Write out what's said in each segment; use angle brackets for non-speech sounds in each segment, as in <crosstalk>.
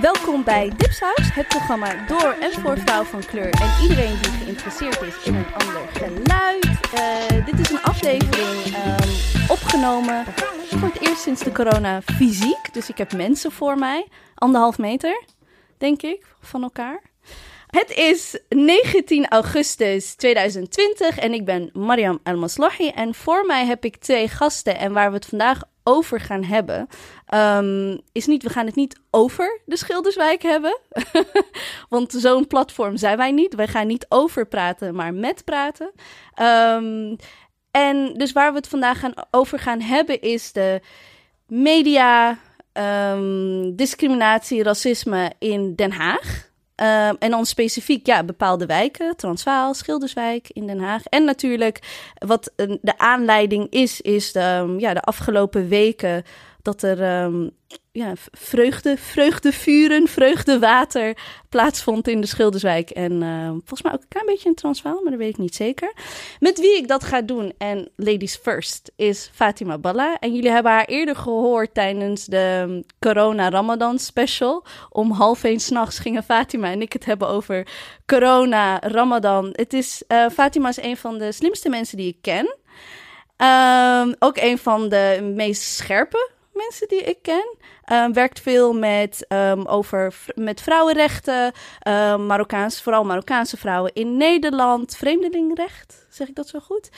Welkom bij Dipsaus, het programma door en voor vrouwen van kleur en iedereen die geïnteresseerd is in een ander geluid. Uh, dit is een aflevering um, opgenomen voor het eerst sinds de corona fysiek. Dus ik heb mensen voor mij, anderhalf meter, denk ik, van elkaar. Het is 19 augustus 2020 en ik ben Mariam El-Maslahi. En voor mij heb ik twee gasten en waar we het vandaag over gaan hebben, um, is niet, we gaan het niet over de Schilderswijk hebben. <laughs> Want zo'n platform zijn wij niet. Wij gaan niet over praten, maar met praten. Um, en dus waar we het vandaag gaan, over gaan hebben is de media, um, discriminatie, racisme in Den Haag. Um, en dan specifiek ja, bepaalde wijken, Transvaal, Schilderswijk in Den Haag. En natuurlijk wat de aanleiding is, is de, um, ja, de afgelopen weken dat er um, ja, vreugde, vreugdevuren, vreugdewater plaatsvond in de Schilderswijk. En uh, volgens mij ook een klein beetje in Transvaal, maar dat weet ik niet zeker. Met wie ik dat ga doen, en ladies first, is Fatima Balla. En jullie hebben haar eerder gehoord tijdens de Corona Ramadan special. Om half één s'nachts gingen Fatima en ik het hebben over corona, Ramadan. Het is, uh, Fatima is een van de slimste mensen die ik ken. Um, ook een van de meest scherpe mensen die ik ken. Um, werkt veel met, um, over, met vrouwenrechten, um, Marokkaans, vooral Marokkaanse vrouwen in Nederland. Vreemdelingrecht, zeg ik dat zo goed?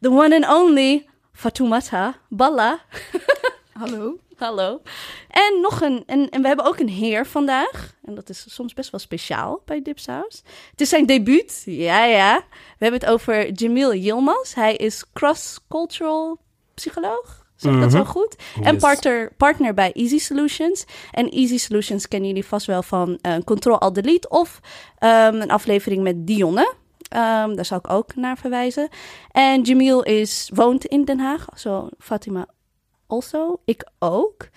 The one and only Fatoumata Balla. <laughs> Hallo. Hallo. En nog een, en, en we hebben ook een heer vandaag. En dat is soms best wel speciaal bij Dipsaus. Het is zijn debuut. Ja, ja. We hebben het over Jamil Yilmaz. Hij is cross-cultural psycholoog. Zeg ik dat zo goed? Yes. En partner, partner bij Easy Solutions. En Easy Solutions kennen jullie vast wel van uh, Control Alt Delete of um, een aflevering met Dionne. Um, daar zal ik ook naar verwijzen. En Jamil is, woont in Den Haag, zo Fatima also. Ik ook.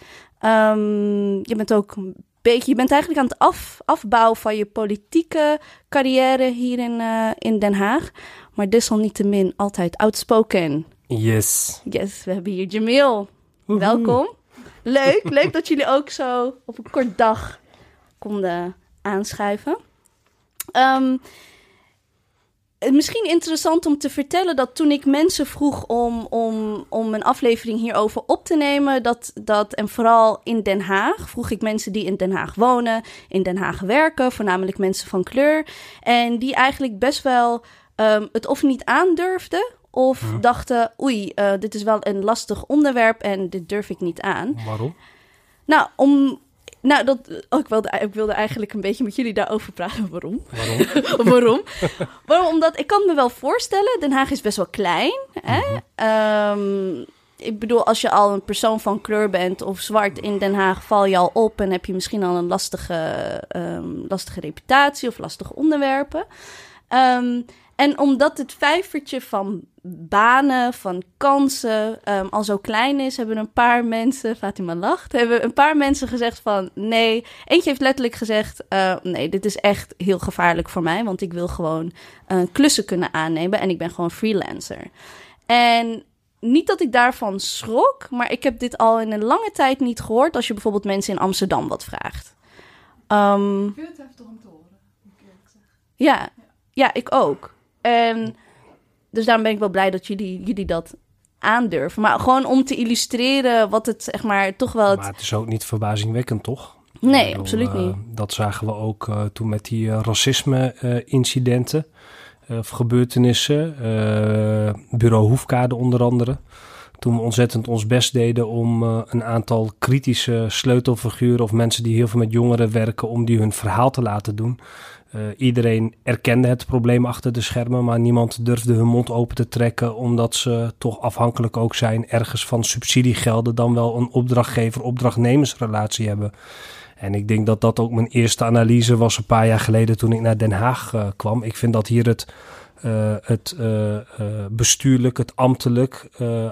Um, je bent ook een beetje, je bent eigenlijk aan het af, afbouwen van je politieke carrière hier in, uh, in Den Haag. Maar desalniettemin altijd outspoken. Yes. Yes, we hebben hier Jamil. Woehoe. Welkom. Leuk, leuk dat jullie ook zo op een kort dag konden aanschuiven. Um, misschien interessant om te vertellen dat toen ik mensen vroeg om, om, om een aflevering hierover op te nemen, dat, dat, en vooral in Den Haag, vroeg ik mensen die in Den Haag wonen, in Den Haag werken, voornamelijk mensen van kleur, en die eigenlijk best wel um, het of niet aandurfden of ja. dachten, oei, uh, dit is wel een lastig onderwerp en dit durf ik niet aan. Waarom? Nou, om. Nou, dat, oh, ik, wilde, ik wilde eigenlijk een beetje met jullie daarover praten. Waarom? Waarom? <laughs> Waarom? Waarom? Omdat ik kan me wel voorstellen, Den Haag is best wel klein. Hè? Mm -hmm. um, ik bedoel, als je al een persoon van kleur bent of zwart in Den Haag, val je al op en heb je misschien al een lastige, um, lastige reputatie of lastige onderwerpen. Um, en omdat het vijvertje van banen, van kansen um, al zo klein is, hebben een paar mensen, Fatima lacht, hebben een paar mensen gezegd van nee. Eentje heeft letterlijk gezegd, uh, nee, dit is echt heel gevaarlijk voor mij, want ik wil gewoon uh, klussen kunnen aannemen en ik ben gewoon freelancer. En niet dat ik daarvan schrok, maar ik heb dit al in een lange tijd niet gehoord als je bijvoorbeeld mensen in Amsterdam wat vraagt. Um, ik vind het heftig om te horen. Ja, ja, ik ook. En dus daarom ben ik wel blij dat jullie, jullie dat aandurven. Maar gewoon om te illustreren wat het, zeg maar, toch wel... Het... Maar het is ook niet verbazingwekkend, toch? Nee, bedoel, absoluut niet. Uh, dat zagen we ook uh, toen met die uh, racisme-incidenten of gebeurtenissen. Bureau Hoefkade onder andere. Toen we ontzettend ons best deden om een aantal kritische sleutelfiguren... of mensen die heel veel met jongeren werken... om die hun verhaal te laten doen... Uh, iedereen erkende het probleem achter de schermen, maar niemand durfde hun mond open te trekken, omdat ze toch afhankelijk ook zijn ergens van subsidiegelden, dan wel een opdrachtgever-opdrachtnemersrelatie hebben. En ik denk dat dat ook mijn eerste analyse was een paar jaar geleden toen ik naar Den Haag uh, kwam. Ik vind dat hier het, uh, het bestuurlijk, het ambtelijk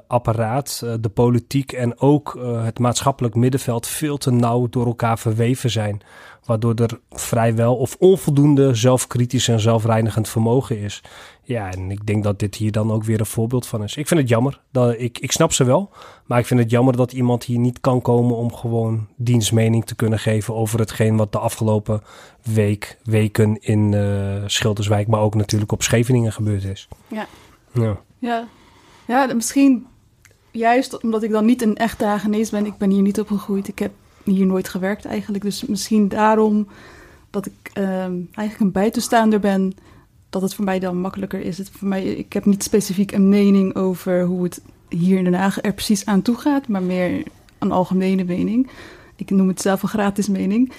apparaat, de politiek en ook het maatschappelijk middenveld veel te nauw door elkaar verweven zijn Waardoor er vrijwel of onvoldoende zelfkritisch en zelfreinigend vermogen is. Ja, en ik denk dat dit hier dan ook weer een voorbeeld van is. Ik vind het jammer. Dat, ik, ik snap ze wel. Maar ik vind het jammer dat iemand hier niet kan komen om gewoon dienstmening te kunnen geven over hetgeen wat de afgelopen week, weken in uh, Schilderswijk, maar ook natuurlijk op Scheveningen gebeurd is. Ja. Ja. Ja, ja misschien juist omdat ik dan niet een echte Hagenees ben. Ik ben hier niet opgegroeid. Ik heb hier nooit gewerkt eigenlijk. Dus misschien daarom dat ik um, eigenlijk een buitenstaander ben, dat het voor mij dan makkelijker is. Het voor mij, ik heb niet specifiek een mening over hoe het hier in Den Haag er precies aan toe gaat, maar meer een algemene mening. Ik noem het zelf een gratis mening.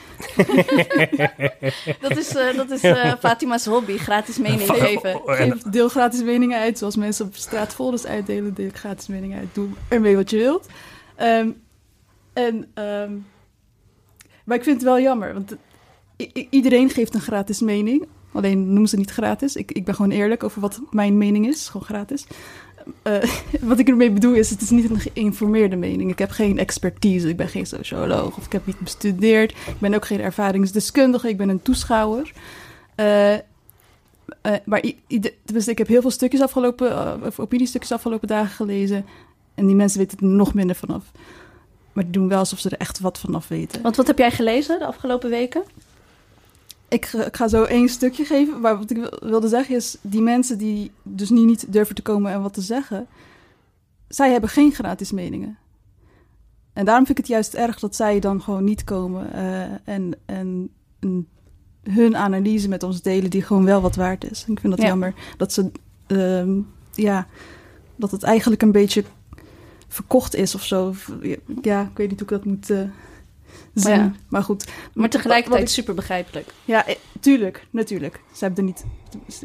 <laughs> dat is, uh, dat is uh, Fatima's hobby, gratis mening geven. Ik geef deel gratis meningen uit, zoals mensen op straat folders uitdelen, deel gratis meningen uit. Doe ermee wat je wilt. Um, en, um, maar ik vind het wel jammer, want iedereen geeft een gratis mening. Alleen noemen ze niet gratis. Ik, ik ben gewoon eerlijk over wat mijn mening is. Gewoon gratis. Uh, <laughs> wat ik ermee bedoel is, het is niet een geïnformeerde mening. Ik heb geen expertise, ik ben geen socioloog of ik heb niet bestudeerd. Ik ben ook geen ervaringsdeskundige, ik ben een toeschouwer. Uh, uh, maar dus ik heb heel veel stukjes afgelopen, of opiniestukjes afgelopen dagen gelezen. En die mensen weten er nog minder vanaf. Maar die doen wel alsof ze er echt wat vanaf weten. Want wat heb jij gelezen de afgelopen weken? Ik, ik, ga zo één stukje geven. Maar wat ik wilde zeggen is, die mensen die dus niet, niet durven te komen en wat te zeggen, zij hebben geen gratis meningen. En daarom vind ik het juist erg dat zij dan gewoon niet komen uh, en, en, hun analyse met ons delen die gewoon wel wat waard is. ik vind dat jammer dat ze, uh, ja, dat het eigenlijk een beetje verkocht is of zo. Ja, ik weet niet hoe ik dat moet... Uh, zien. Maar goed. Maar tegelijkertijd ik, super begrijpelijk. Ja, eh, tuurlijk, natuurlijk. Ze hebben er niet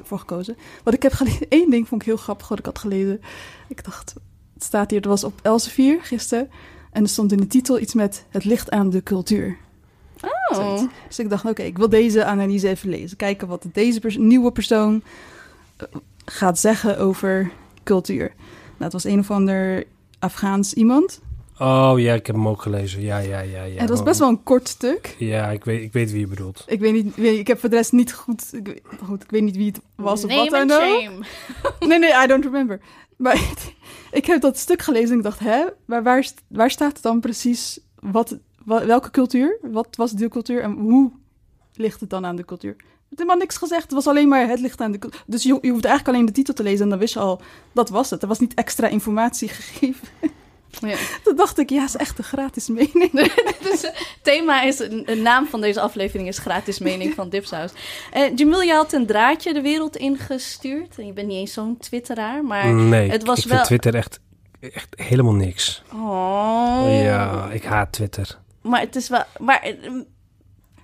voor gekozen. Wat ik heb gelezen, <laughs> één ding vond ik heel grappig wat ik had gelezen. Ik dacht, het staat hier, het was op Elsevier gisteren. En er stond in de titel iets met het licht aan de cultuur. Oh. Dus ik dacht, oké, ik wil deze analyse even lezen. Kijken wat deze nieuwe persoon eh, gaat zeggen over cultuur. Nou, het was een of ander Afghaans iemand. Oh ja, ik heb hem ook gelezen. Ja, ja, ja. ja. En dat is best wel een kort stuk. Ja, ik weet, ik weet wie je bedoelt. Ik weet niet, ik heb voor de rest niet goed, ik, goed, ik weet niet wie het was of wat dan ook. <laughs> Nee, nee, I don't remember. Maar <laughs> ik heb dat stuk gelezen en ik dacht, hè, maar waar, waar staat dan precies, wat, welke cultuur? Wat was de cultuur en hoe ligt het dan aan de cultuur? Het helemaal niks gezegd. Het was alleen maar het ligt aan de. Dus je, je hoeft eigenlijk alleen de titel te lezen en dan wist je al dat was het. Er was niet extra informatie <laughs> gegeven. Ja. Toen dacht ik, ja, is echt een gratis mening. dus <laughs> het thema is, de naam van deze aflevering is gratis mening van Dipsaus. Uh, Jamil, je had een draadje de wereld ingestuurd. En je bent niet eens zo'n twitteraar, maar nee, het was ik wel... vind Twitter echt, echt helemaal niks. Oh. Ja, ik haat Twitter. Maar het is wel... Maar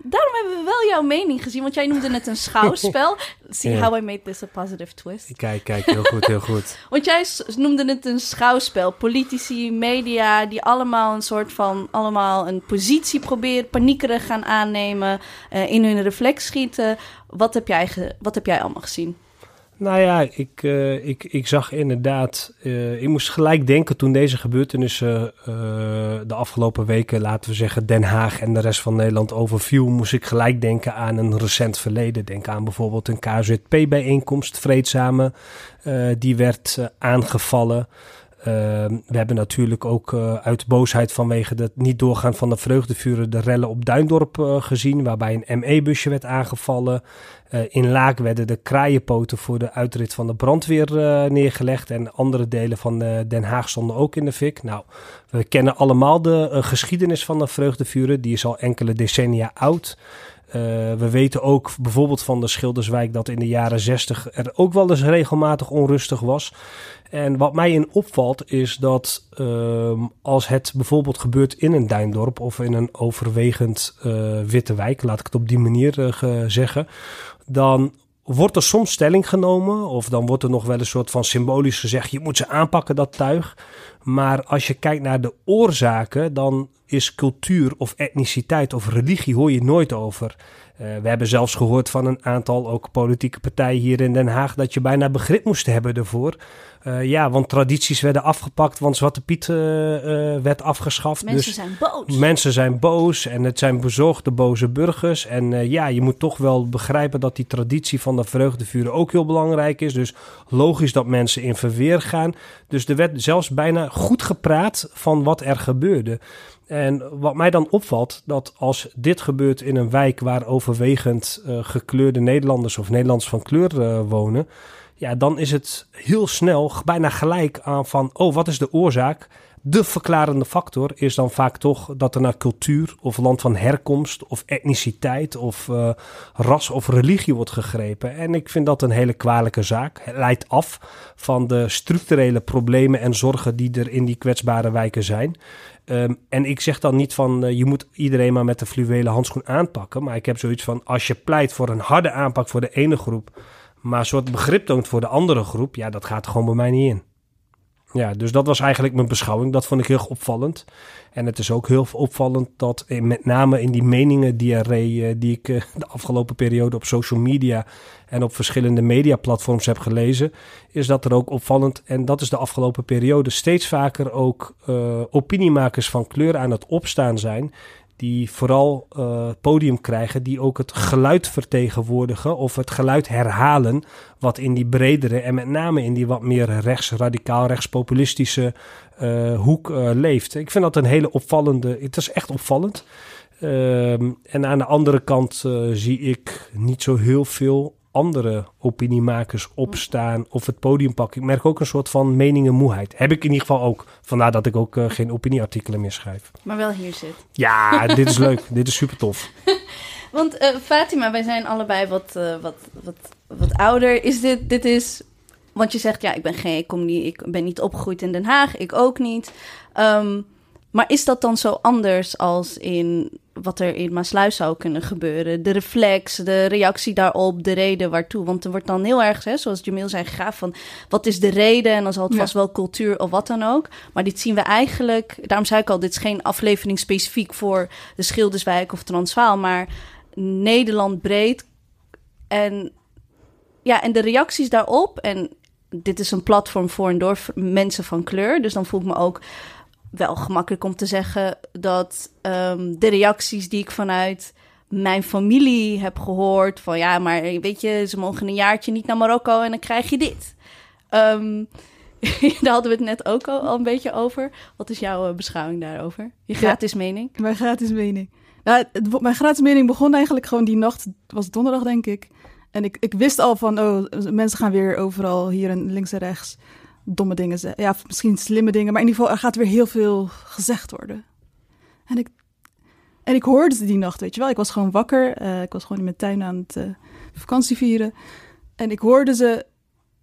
Daarom hebben we wel jouw mening gezien, want jij noemde het een schouwspel. <laughs> See how I made this a positive twist. Kijk, kijk, heel goed, heel goed. <laughs> want jij noemde het een schouwspel. Politici, media, die allemaal een soort van, allemaal een positie proberen, paniekerig gaan aannemen, uh, in hun reflex schieten. Wat heb jij, wat heb jij allemaal gezien? Nou ja, ik, uh, ik, ik zag inderdaad. Uh, ik moest gelijk denken toen deze gebeurtenissen uh, de afgelopen weken, laten we zeggen, Den Haag en de rest van Nederland overviel. Moest ik gelijk denken aan een recent verleden. Denk aan bijvoorbeeld een KZP-bijeenkomst, vreedzame, die werd aangevallen. Ehm, we hebben natuurlijk ook uh, uit boosheid vanwege het niet doorgaan van de vreugdevuren de rellen op Duindorp uh, gezien, waarbij een ME-busje werd aangevallen. Uh, in Laak werden de kraaienpoten voor de uitrit van de brandweer neergelegd en andere delen van Den Haag stonden ook in de fik. Nou, we kennen allemaal de geschiedenis van de vreugdevuren, die is al enkele decennia oud. We weten ook bijvoorbeeld van de Schilderswijk dat in de jaren 60 er ook wel eens regelmatig onrustig was. En wat mij in opvalt is dat uh, als het bijvoorbeeld gebeurt in een duindorp of in een overwegend uh, witte wijk, laat ik het op die manier zeggen, dan wordt er soms stelling genomen of dan wordt er nog wel een soort van symbolisch gezegd, je moet ze aanpakken dat tuig. Maar als je kijkt naar de oorzaken, dan is cultuur of etniciteit of religie hoor je nooit over. We hebben zelfs gehoord van een aantal ook politieke partijen hier in Den Haag dat je bijna begrip moest hebben ervoor. Uh, ja, want tradities werden afgepakt, want Zwarte Piet uh, werd afgeschaft. Mensen dus zijn boos. Mensen zijn boos en het zijn bezorgde boze burgers. En ja, je moet toch wel begrijpen dat die traditie van de vreugdevuren ook heel belangrijk is. Dus logisch dat mensen in verweer gaan. Dus er werd zelfs bijna goed gepraat van wat er gebeurde. En wat mij dan opvalt, dat als dit gebeurt in een wijk waar overwegend gekleurde Nederlanders of Nederlanders van kleur wonen ja, dan is het heel snel bijna gelijk aan van, oh, wat is de oorzaak? De verklarende factor is dan vaak toch dat er naar cultuur of land van herkomst of etniciteit of uh, ras of religie wordt gegrepen. En ik vind dat een hele kwalijke zaak. Het leidt af van de structurele problemen en zorgen die er in die kwetsbare wijken zijn. Um, en ik zeg dan niet van uh, je moet iedereen maar met de fluwelen handschoen aanpakken. Maar ik heb zoiets van als je pleit voor een harde aanpak voor de ene groep maar een soort begrip toont voor de andere groep, ja, dat gaat gewoon bij mij niet in. Ja, dus dat was eigenlijk mijn beschouwing. Dat vond ik heel opvallend. En het is ook heel opvallend dat met name in die meningen die, eh, ik eh, de afgelopen periode op social media en op verschillende mediaplatforms heb gelezen, is dat er ook opvallend, en dat is de afgelopen periode, steeds vaker ook opiniemakers van kleur aan het opstaan zijn die vooral uh, podium krijgen, die ook het geluid vertegenwoordigen of het geluid herhalen, wat in die bredere en met name in die wat meer rechtsradicaal, rechtspopulistische uh, hoek uh, leeft. Ik vind dat een hele opvallende, het is echt opvallend. Ehm, en aan de andere kant zie ik niet zo heel veel andere opiniemakers opstaan of het podium pakken. Ik merk ook een soort van meningenmoeheid. Heb ik in ieder geval ook. Vandaar dat ik ook uh, geen opinieartikelen meer schrijf. Maar wel hier zit. Ja, <laughs> dit is leuk. dit is super tof. <laughs> Want uh, Fatima, wij zijn allebei wat, uh, wat, wat, wat ouder. Is dit, dit is... Want je zegt, ja, ik ben, geen, ik, kom niet, ik ben niet opgegroeid in Den Haag. Ik ook niet. Um, maar is dat dan zo anders als in wat er in Maasluis zou kunnen gebeuren? De reflex, de reactie daarop, de reden waartoe. Want er wordt dan heel erg, hè, zoals Jamil zei, gegaan van wat is de reden? En dan zal het vast wel cultuur of wat dan ook. Maar dit zien we eigenlijk, daarom zei ik al, dit is geen aflevering specifiek voor de Schilderswijk of Transvaal, maar Nederland breed. En ja, en de reacties daarop. En dit is een platform voor en door mensen van kleur. Dus dan voel ik me ook wel gemakkelijk om te zeggen dat um, de reacties die ik vanuit mijn familie heb gehoord van ja, maar weet je, ze mogen een jaartje niet naar Marokko en dan krijg je dit. Um, <laughs> daar hadden we het net ook al, een beetje over. Wat is jouw uh, beschouwing daarover? Je gratis mening? Mijn gratis mening. Nou, het, mijn gratis mening begon eigenlijk gewoon die nacht, het was donderdag denk ik. En ik, ik wist al van, oh, mensen gaan weer overal hier en links en rechts domme dingen zeggen. Ja, misschien slimme dingen, maar in ieder geval, er gaat weer heel veel gezegd worden. En ik, en ik hoorde ze die nacht, weet je wel. Ik was gewoon wakker. Uh, ik was gewoon in mijn tuin aan het uh, vakantie vieren. En ik hoorde ze,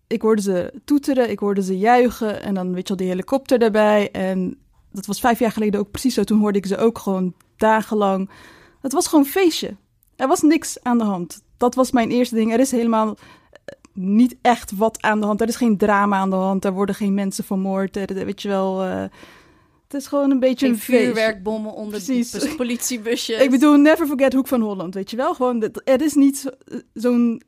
ik hoorde ze toeteren, ik hoorde ze juichen. En dan, weet je wel, die helikopter daarbij. En dat was vijf jaar geleden ook precies zo. Toen hoorde ik ze ook gewoon dagenlang. Het was gewoon een feestje. Er was niks aan de hand. Dat was mijn eerste ding. Er is helemaal niet echt wat aan de hand. Er is geen drama aan de hand. Er worden geen mensen vermoord. Er, weet je wel. Uh, het is gewoon een beetje geen een vuurwerkbommen onder de politiebusjes. Ik bedoel, never forget Hoek van Holland, weet je wel? Gewoon, er is niet zo'n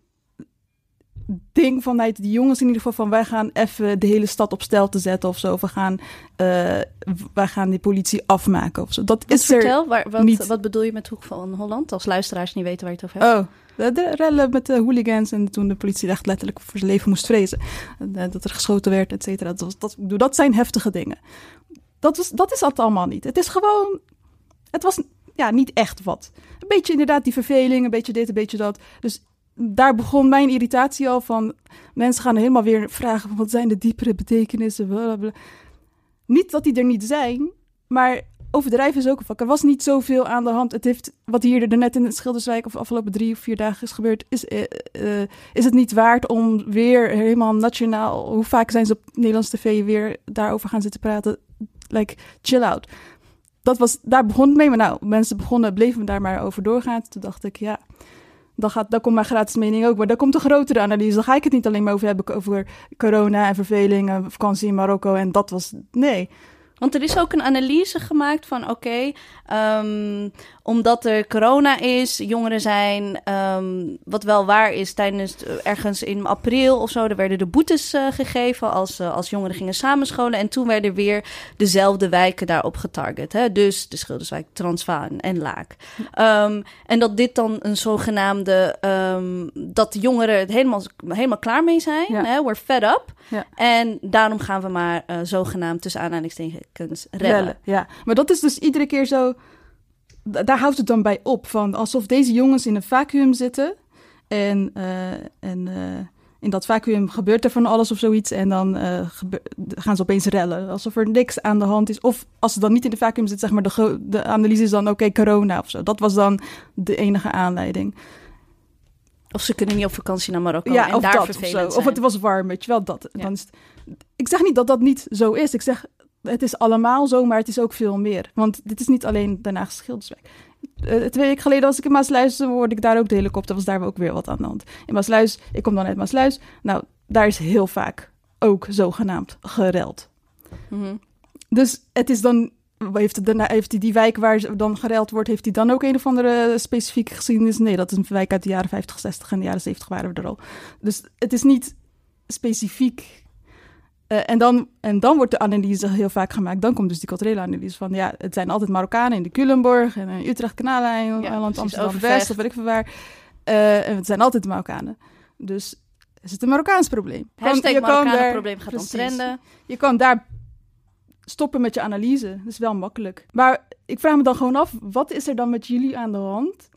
ding vanuit die jongens in ieder geval van wij gaan even de hele stad op stel te zetten of zo. We gaan, uh, wij gaan die politie afmaken of zo. Dat wat is vertel, er waar, wat, niet. wat bedoel je met Hoek van Holland? Als luisteraars niet weten waar je het over hebt. Oh, de rellen met de hooligans en toen de politie echt letterlijk voor zijn leven moest vrezen. Dat er geschoten werd, et cetera. Dat, dat, dat zijn heftige dingen. Dat, was, dat is dat allemaal niet. Het is gewoon... Het was ja, niet echt wat. Een beetje inderdaad die verveling, een beetje dit, een beetje dat. Dus daar begon mijn irritatie al van... Mensen gaan helemaal weer vragen... wat zijn de diepere betekenissen? Blablabla. Niet dat die er niet zijn, maar overdrijven is ook een vak. Er was niet zoveel aan de hand. Het heeft, wat hier er net in het Schilderswijk of afgelopen drie of vier dagen is gebeurd, is, uh, uh, is het niet waard om weer helemaal nationaal, hoe vaak zijn ze op Nederlands tv weer daarover gaan zitten praten? Like, chill out. Dat was, daar begon het mee, maar nou, mensen begonnen, bleven daar maar over doorgaan. Toen dacht ik, ja, dan, gaat, dan komt mijn gratis mening ook. Maar daar komt een grotere analyse. Dan ga ik het niet alleen maar over hebben over corona en verveling en vakantie in Marokko. En dat was, nee Want er is ook een analyse gemaakt van oké, ehm, omdat er corona is, jongeren zijn, ehm, wat wel waar is, tijdens eh, ergens in april of zo, er werden de boetes uh, gegeven als, uh, als jongeren gingen samenscholen. En toen werden weer dezelfde wijken daarop getarget. Hè? Dus de Schilderswijk, Transvaan en Laak. Um, en dat dit dan een zogenaamde, dat jongeren het helemaal, helemaal klaar mee zijn. Ja. Hè? We're fed up. Ja. En daarom gaan we maar zogenaamd tussen aanhalingstekens redden. Ja, maar dat is dus iedere keer zo daar houdt het dan bij op. Van alsof deze jongens in een vacuüm zitten. En, uh, en uh, in dat vacuüm gebeurt er van alles of zoiets. En dan uh, gaan ze opeens rellen. Alsof er niks aan de hand is. Of als ze dan niet in de vacuüm zitten, zeg maar, de, de analyse is dan oké, okay, corona of zo. Dat was dan de enige aanleiding. Of ze kunnen niet op vakantie naar Marokko ja, en of daar dat, of, zo. of het was warm, weet je wel. Dat. Ja. Dan is het, ik zeg niet dat dat niet zo is. Ik zeg, het is allemaal zo, maar het is ook veel meer. Want dit is niet alleen daarna Schilderswijk. Uh, twee weken geleden was ik in Maasluis, hoorde ik daar ook de helikopter, was daar ook weer wat aan de hand. In Maasluis, ik kom dan uit Maasluis, nou, daar is heel vaak ook zogenaamd gereld. Mm Dus het is dan, heeft, daarna, heeft hij die wijk waar dan gereld wordt, heeft hij dan ook een of andere specifieke geschiedenis? Nee, dat is een wijk uit de jaren 50, 60 en de jaren 70 waren we er al. Dus het is niet specifiek uh, en, dan, en dan wordt de analyse heel vaak gemaakt. Dan komt dus die culturele analyse van... ja, het zijn altijd Marokkanen in de Culemborg... en in Utrecht, Kanaalijn, ja, Amsterdam-West... of weet ik veel waar. Uh, en het zijn altijd Marokkanen. Dus is het een Marokkaans probleem. Hashtag je Marokkanen probleem gaat onttrenden. Je kan daar stoppen met je analyse. Dat is wel makkelijk. Maar ik vraag me dan gewoon af... wat is er dan met jullie aan de hand?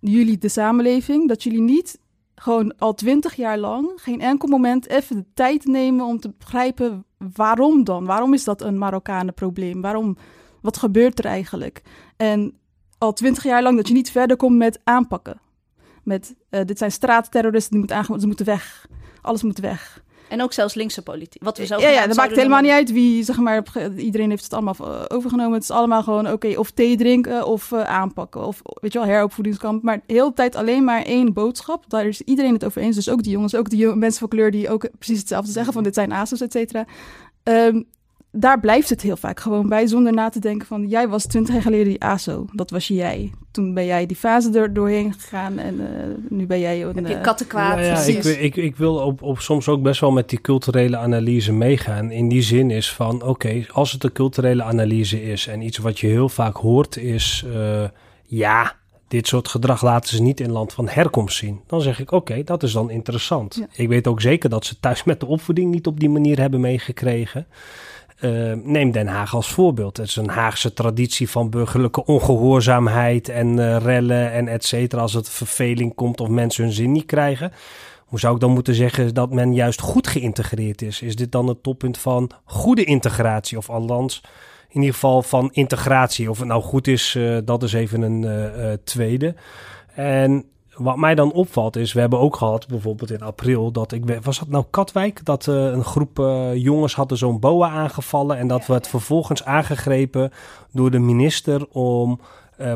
Jullie, de samenleving... dat jullie niet gewoon al twintig jaar lang geen enkel moment even de tijd nemen om te begrijpen waarom dan? Waarom is dat een Marokkanen probleem? Waarom? Wat gebeurt er eigenlijk? En al twintig jaar lang dat je niet verder komt met aanpakken. Met uh, dit zijn straatterroristen, die moeten ze moeten weg. Alles moet weg. En ook zelfs linkse politiek. Wat we zo ja, ja, dat maakt helemaal niet uit wie, zeg maar, iedereen heeft het allemaal eh, overgenomen. Het is allemaal gewoon, oké, of thee drinken of uh, aanpakken. Of, weet je wel, heropvoedingskamp. Maar de hele tijd alleen maar één boodschap. Daar is iedereen het over eens. Dus ook die jongens, ook die mensen van kleur die ook precies hetzelfde zeggen van dit zijn ASO's, et cetera. Um, daar blijft het heel vaak gewoon bij, zonder na te denken van... jij was twintig jaar geleden die ASO, dat was jij. Toen ben jij die fase er doorheen gegaan en uh, nu ben jij... Een, Heb je kattenkwaad. Nou ja, ik, ik, ik, wil op, op soms ook best wel met die culturele analyse meegaan. In die zin is van, oké, als het een culturele analyse is... en iets wat je heel vaak hoort is, uh, ja... Dit soort gedrag laten ze niet in land van herkomst zien. Dan zeg ik, oké, dat is dan interessant. Ja. Ik weet ook zeker dat ze thuis met de opvoeding niet op die manier hebben meegekregen. Uh, neem Den Haag als voorbeeld. Het is een Haagse traditie van burgerlijke ongehoorzaamheid en uh, rellen en et cetera. Als het verveling komt of mensen hun zin niet krijgen. Hoe zou ik dan moeten zeggen dat men juist goed geïntegreerd is? Is dit dan het toppunt van goede integratie? Of althans, in ieder geval van integratie. Of het nou goed is, uh, dat is even een tweede. En wat mij dan opvalt is, we hebben ook gehad, bijvoorbeeld in april, dat ik was dat nou Katwijk, dat uh, een groep uh, jongens hadden zo'n boa aangevallen en dat werd vervolgens aangegrepen door de minister om uh,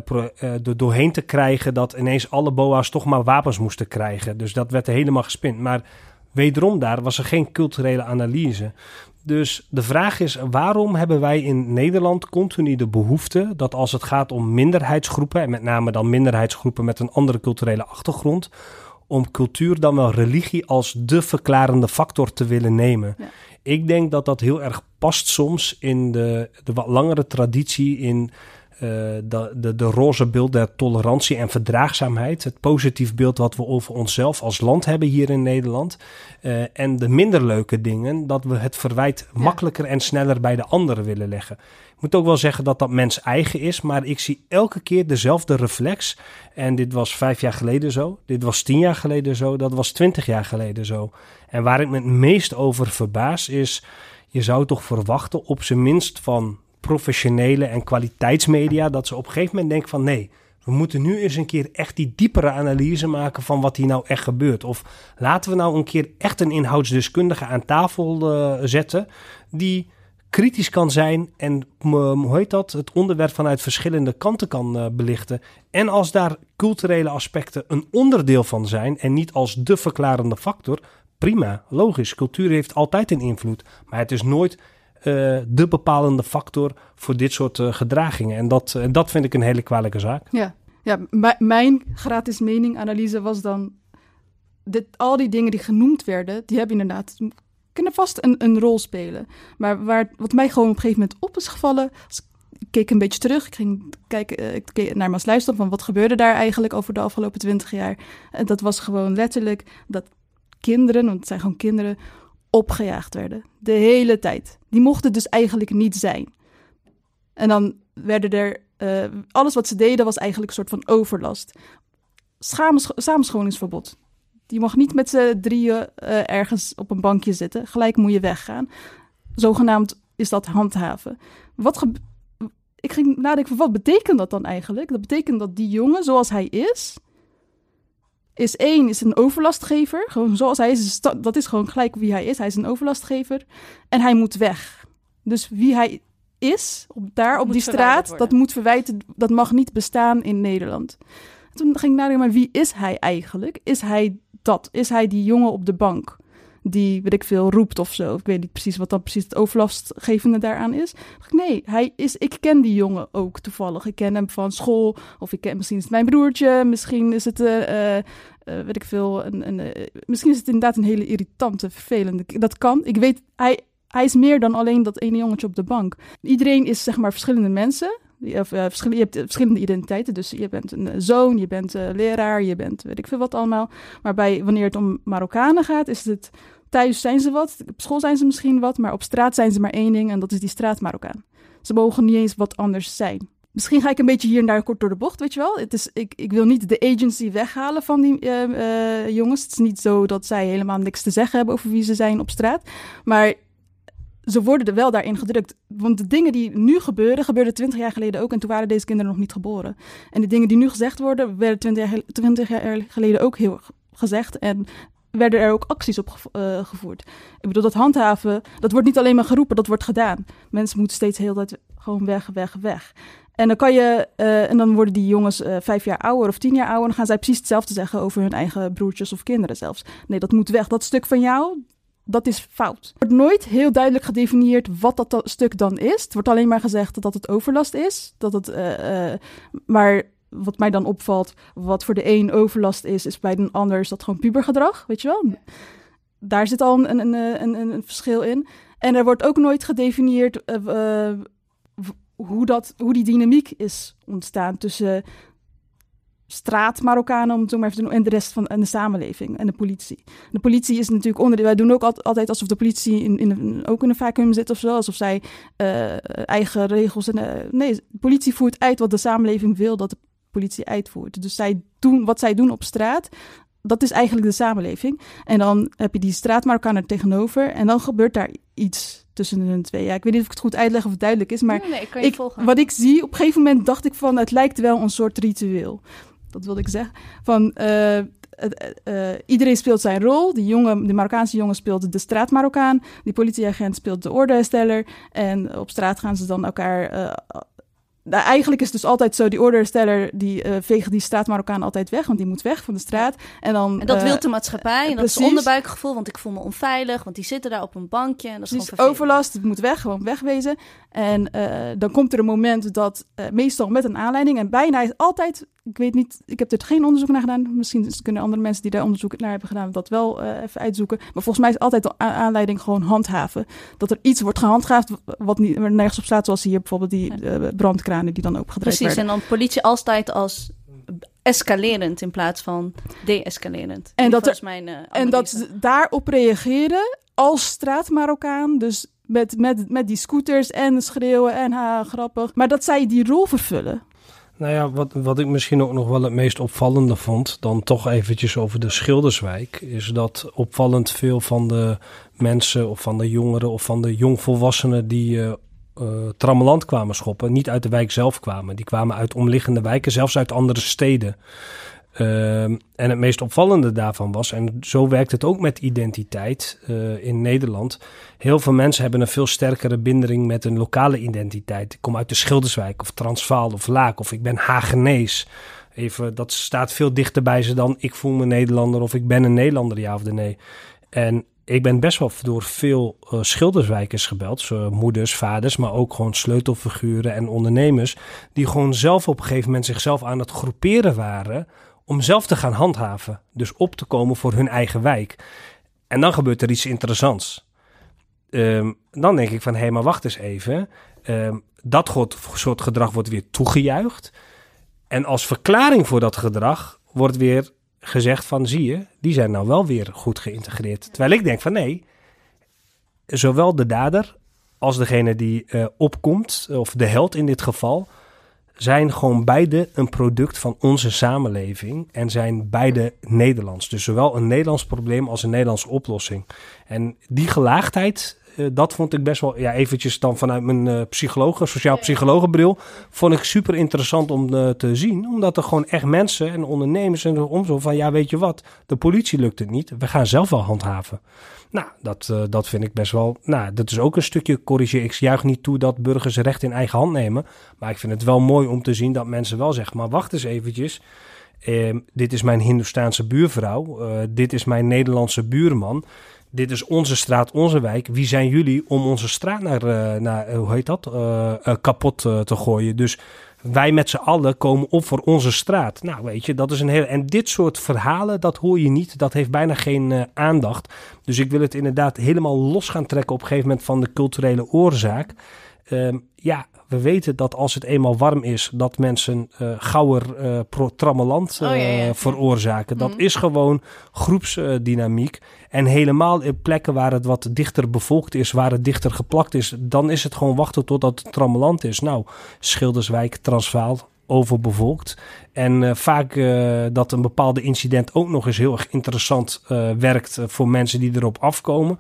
er doorheen te krijgen dat ineens alle boa's toch maar wapens moesten krijgen. Dus dat werd helemaal gespind. Maar wederom daar was er geen culturele analyse. Dus de vraag is: waarom hebben wij in Nederland continu de behoefte dat als het gaat om minderheidsgroepen, en met name dan minderheidsgroepen met een andere culturele achtergrond, om cultuur dan wel religie als de verklarende factor te willen nemen? Ja. Ik denk dat dat heel erg past soms in de, de wat langere traditie in de, de, de roze beeld der tolerantie en verdraagzaamheid. Het positief beeld wat we over onszelf als land hebben hier in Nederland. Uh, en de minder leuke dingen, dat we het verwijt ja. makkelijker en sneller bij de anderen willen leggen. Ik moet ook wel zeggen dat dat mens eigen is, maar ik zie elke keer dezelfde reflex. En dit was vijf jaar geleden zo, dit was tien jaar geleden zo, dat was twintig jaar geleden zo. En waar ik me het meest over verbaas is, je zou toch verwachten op zijn minst van professionele en kwaliteitsmedia, dat ze op een gegeven moment denken van nee, we moeten nu eens een keer echt die diepere analyse maken van wat hier nou echt gebeurt. Of laten we nou een keer echt een inhoudsdeskundige aan tafel uh, zetten die kritisch kan zijn en hoe heet dat, het onderwerp vanuit verschillende kanten kan uh, belichten. En als daar culturele aspecten een onderdeel van zijn en niet als de verklarende factor, prima, logisch. Cultuur heeft altijd een invloed, maar het is nooit de bepalende factor voor dit soort gedragingen. En dat, en dat vind ik een hele kwalijke zaak. Ja, ja mijn gratis meninganalyse was dan... Dit, al die dingen die genoemd werden, die hebben inderdaad kunnen vast een, een rol spelen. Maar waar, wat mij gewoon op een gegeven moment op is gevallen, ik keek een beetje terug. Ik ging kijken eh, ik keek naar van wat gebeurde daar eigenlijk over de afgelopen twintig jaar. En dat was gewoon letterlijk dat kinderen, want het zijn gewoon kinderen, opgejaagd werden. De hele tijd. Die mochten dus eigenlijk niet zijn. En dan werden er, uh, alles wat ze deden was eigenlijk een soort van overlast. Samenscholingsverbod. Je mag niet met z'n drieën uh, ergens op een bankje zitten. Gelijk moet je weggaan. Zogenaamd is dat handhaven. Wat ik ging nadenken van wat betekent dat dan eigenlijk? Dat betekent dat die jongen, zoals hij is, is één, is een overlastgever. Gewoon zoals hij is, dat is gewoon gelijk wie hij is. Hij is een overlastgever en hij moet weg. Dus wie hij is, op, daar op die straat, dat moet verwijten, dat mag niet bestaan in Nederland. Toen ging ik nadenken, maar wie is hij eigenlijk? Is hij dat? Is hij die jongen op de bank? Die, weet ik veel, roept of zo. Ik weet niet precies wat dan precies het overlastgevende daaraan is. Nee, hij is, ik ken die jongen ook toevallig. Ik ken hem van school, of ik ken, misschien is het mijn broertje, misschien is het, uh, weet ik veel, een, een, misschien is het inderdaad een hele irritante, vervelende. Dat kan. Ik weet, hij, hij is meer dan alleen dat ene jongetje op de bank. Iedereen is zeg maar verschillende mensen. Je hebt verschillende identiteiten. Dus je bent een zoon, je bent leraar, je bent weet ik veel wat allemaal. Maar bij, wanneer het om Marokkanen gaat, is het thuis zijn ze wat, op school zijn ze misschien wat, maar op straat zijn ze maar één ding en dat is die straat Marokkaan. Ze mogen niet eens wat anders zijn. Misschien ga ik een beetje hier en daar kort door de bocht, weet je wel. Het is, ik, ik wil niet de agency weghalen van die jongens. Het is niet zo dat zij helemaal niks te zeggen hebben over wie ze zijn op straat. Maar ze worden er wel daarin gedrukt. Want de dingen die nu gebeuren, gebeurden twintig jaar geleden ook. En toen waren deze kinderen nog niet geboren. En de dingen die nu gezegd worden, werden twintig jaar, 20 jaar geleden ook heel gezegd. En werden er ook acties op uh, gevoerd. Ik bedoel, dat handhaven, dat wordt niet alleen maar geroepen, dat wordt gedaan. Mensen moeten steeds heel tijd gewoon weg, weg, weg. En dan kan je, uh, en dan worden die jongens uh, vijf jaar ouder of tien jaar ouder. En dan gaan zij precies hetzelfde zeggen over hun eigen broertjes of kinderen zelfs. Nee, dat moet weg. Dat stuk van jou, dat is fout. Er wordt nooit heel duidelijk gedefinieerd wat dat, stuk dan is. Het wordt alleen maar gezegd dat het overlast is. Dat het, uh, maar wat mij dan opvalt, wat voor de een overlast is, is bij de ander is dat gewoon pubergedrag, weet je wel. Daar zit al een, een, een, een, verschil in. En er wordt ook nooit gedefinieerd uh, hoe, dat, hoe die dynamiek is ontstaan tussen straat Marokkanen, om het zo maar even te noemen, en de rest van en de samenleving en de politie. De politie is natuurlijk onderdeel. Wij doen ook altijd alsof de politie in, in ook in een vacuüm zit of zo, alsof zij uh, eigen regels en uh, nee, de politie voert uit wat de samenleving wil dat de politie uitvoert. Dus zij doen wat zij doen op straat. Dat is eigenlijk de samenleving. En dan heb je die straat er tegenover. En dan gebeurt daar iets tussen hun twee. Ja, ik weet niet of ik het goed uitleg of het duidelijk is. Maar nee, nee, ik, wat ik zie, op een gegeven moment dacht ik van... het lijkt wel een soort ritueel. Dat wilde ik zeggen. Van... Uh, uh, iedereen speelt zijn rol. Die jongen, de Marokkaanse jongen speelt de straat Marokkaan. Die politieagent speelt de ordehersteller. En op straat gaan ze dan elkaar nou, eigenlijk is het dus altijd zo, die ordersteller die uh, veegt die straat Marokkaan altijd weg, want die moet weg van de straat. En, dan, en dat uh, wil de maatschappij en dat is onderbuikgevoel, want ik voel me onveilig, want die zitten daar op een bankje. En dat is gewoon overlast, het moet weg, gewoon wegwezen. En uh, dan komt er een moment dat, meestal met een aanleiding, en bijna is altijd ik weet niet, ik heb er geen onderzoek naar gedaan. Misschien kunnen andere mensen die daar onderzoek naar hebben gedaan dat wel uh, even uitzoeken. Maar volgens mij is altijd de aanleiding gewoon handhaven. Dat er iets wordt gehandhaafd wat niet, nergens op staat, zoals hier bijvoorbeeld die uh, brandkranen die dan opgedraaid Precies, en dan politie altijd als escalerend in plaats van de-escalerend. En dat, er, mijn, uh, en dat ze daarop reageren als straat-Marokkaan, dus met, met, met die scooters en schreeuwen en ha, grappig. Maar dat zij die rol vervullen. Nou ja, wat, wat ik misschien ook nog wel het meest opvallende vond, dan toch eventjes over de Schilderswijk, is dat opvallend veel van de mensen of van de jongeren of van de jongvolwassenen die uh, trammeland kwamen schoppen, niet uit de wijk zelf kwamen. Die kwamen uit omliggende wijken, zelfs uit andere steden. Ehm, en het meest opvallende daarvan was, en zo werkt het ook met identiteit uh, in Nederland. Heel veel mensen hebben een veel sterkere binding met een lokale identiteit. Ik kom uit de Schilderswijk of Transvaal of Laak of ik ben Hagenees. Even, dat staat veel dichter bij ze dan ik voel me Nederlander of ik ben een Nederlander, ja of nee. En ik ben best wel door veel uh, schilderswijkers gebeld. zo moeders, vaders, maar ook gewoon sleutelfiguren en ondernemers. Die gewoon zelf op een gegeven moment zichzelf aan het groeperen waren. Om zelf te gaan handhaven. Dus op te komen voor hun eigen wijk. En dan gebeurt er iets interessants. Ehm, dan denk ik van, hé, hey, maar wacht eens even. Um, dat soort gedrag wordt weer toegejuicht. En als verklaring voor dat gedrag wordt weer gezegd van, zie je, die zijn nou wel weer goed geïntegreerd. Terwijl ik denk van, nee, zowel de dader als degene die uh, opkomt, of de held in dit geval, zijn gewoon beide een product van onze samenleving en zijn beide Nederlands. Dus zowel een Nederlands probleem als een Nederlandse oplossing. En die gelaagdheid dat vond ik best wel, ja, eventjes dan vanuit mijn uh, psychologen, sociaal psychologenbril, vond ik super interessant om uh, te zien. Omdat er gewoon echt mensen en ondernemers en om zo van, ja, weet je wat, de politie lukt het niet, we gaan zelf wel handhaven. Nou, dat, dat vind ik best wel, nou, dat is ook een stukje corrigeer. Ik juich niet toe dat burgers recht in eigen hand nemen, maar ik vind het wel mooi om te zien dat mensen wel zeggen, maar wacht eens eventjes. Uh, dit is mijn Hindoestaanse buurvrouw. Dit is mijn Nederlandse buurman dit is onze straat, onze wijk. Wie zijn jullie om onze straat naar, uh, naar hoe heet dat, uh, kapot te gooien? Dus wij met z'n allen komen op voor onze straat. Nou, weet je, dat is een heel. En dit soort verhalen, dat hoor je niet. Dat heeft bijna geen aandacht. Dus ik wil het inderdaad helemaal los gaan trekken op een gegeven moment van de culturele oorzaak. Ehm, ja, we weten dat als het eenmaal warm is, dat mensen uh, gauwer uh, trammeland uh, oh, veroorzaken. Dat mm. is gewoon groepsdynamiek. en helemaal in plekken waar het wat dichter bevolkt is, waar het dichter geplakt is, dan is het gewoon wachten totdat het trammeland is. Nou, Schilderswijk, Transvaal, overbevolkt. En uh, vaak uh, dat een bepaalde incident ook nog eens heel erg interessant uh, werkt voor mensen die erop afkomen.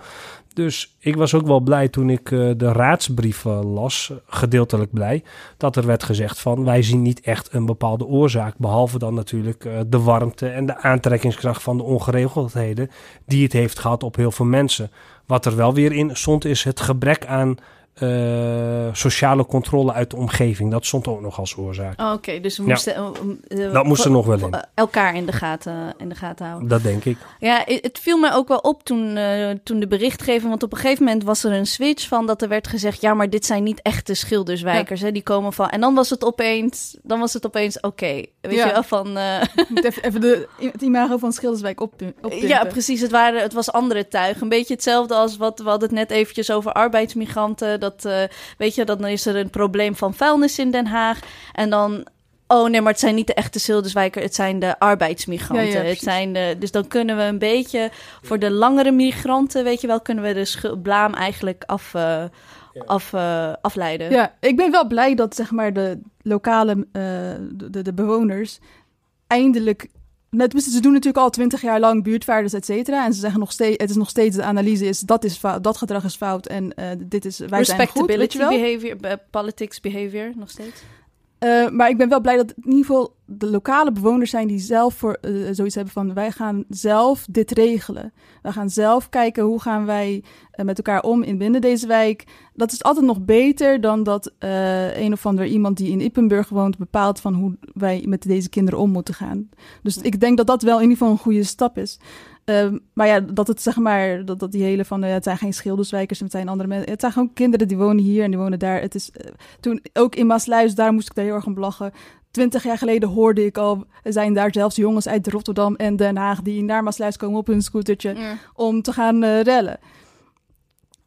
Dus ik was ook wel blij toen ik uh, de raadsbrief las, gedeeltelijk blij, dat er werd gezegd van wij zien niet echt een bepaalde oorzaak, behalve dan natuurlijk uh, de warmte en de aantrekkingskracht van de ongeregeldheden die het heeft gehad op heel veel mensen. Wat er wel weer in stond is het gebrek aan uh, sociale controle uit de omgeving. Dat stond ook nog als oorzaak. Oh, Oké, dus we moesten... Ja. Uh, dat moest er nog wel in. Elkaar in de, gaten, in de gaten houden. Dat denk ik. Ja, het viel mij ook wel op toen, uh, toen de berichtgeving... Want op een gegeven moment was er een switch van dat er werd gezegd... Ja, maar dit zijn niet echte schilderswijkers. Ja. Hè? Die komen van... En dan was het opeens... Dan was het opeens oké. Okay. Weet ja. je wel, van... <laughs> even, even de, het imago van Schilderswijk op, Ja, precies. Het, waren, het was andere tuig. Een beetje hetzelfde als wat we hadden het net eventjes over arbeidsmigranten dat, uh, weet je, dan is er een probleem van vuilnis in Den Haag. En dan Oh nee, maar het zijn niet de echte Schilderswijker, het zijn de arbeidsmigranten. Ja, ja, het zijn de, dus dan kunnen we een beetje voor de langere migranten, weet je wel, kunnen we de blaam eigenlijk af, uh, ja. af, uh, afleiden. Ja, ik ben wel blij dat zeg maar de lokale, uh, de, de bewoners eindelijk Net, ze doen natuurlijk al twintig jaar lang buurtvaarders, et cetera. En ze zeggen nog steeds, het is nog steeds de analyse is dat is fout, dat gedrag is fout en uh, dit is wij zijn goed, wel. behavior, politics behavior nog steeds. Uh, maar ik ben wel blij dat in ieder geval de lokale bewoners zijn die zelf voor uh, zoiets hebben van wij gaan zelf dit regelen. We gaan zelf kijken hoe gaan wij uh, met elkaar om in binnen deze wijk. Dat is altijd nog beter dan dat een of ander iemand die in Ippenburg woont bepaalt van hoe wij met deze kinderen om moeten gaan. Dus ik denk dat dat wel in ieder geval een goede stap is. Um, maar ja, dat het zeg maar, dat, dat die hele van, uh, het zijn geen schilderswijkers, het zijn andere mensen. Het zijn gewoon kinderen die wonen hier en die wonen daar. Het is, toen ook in Maasluis, daar moest ik daar heel erg om lachen. Twintig jaar geleden hoorde ik al, er zijn daar zelfs jongens uit Rotterdam en Den Haag die naar Maasluis komen op hun scootertje mm. om te gaan uh, rellen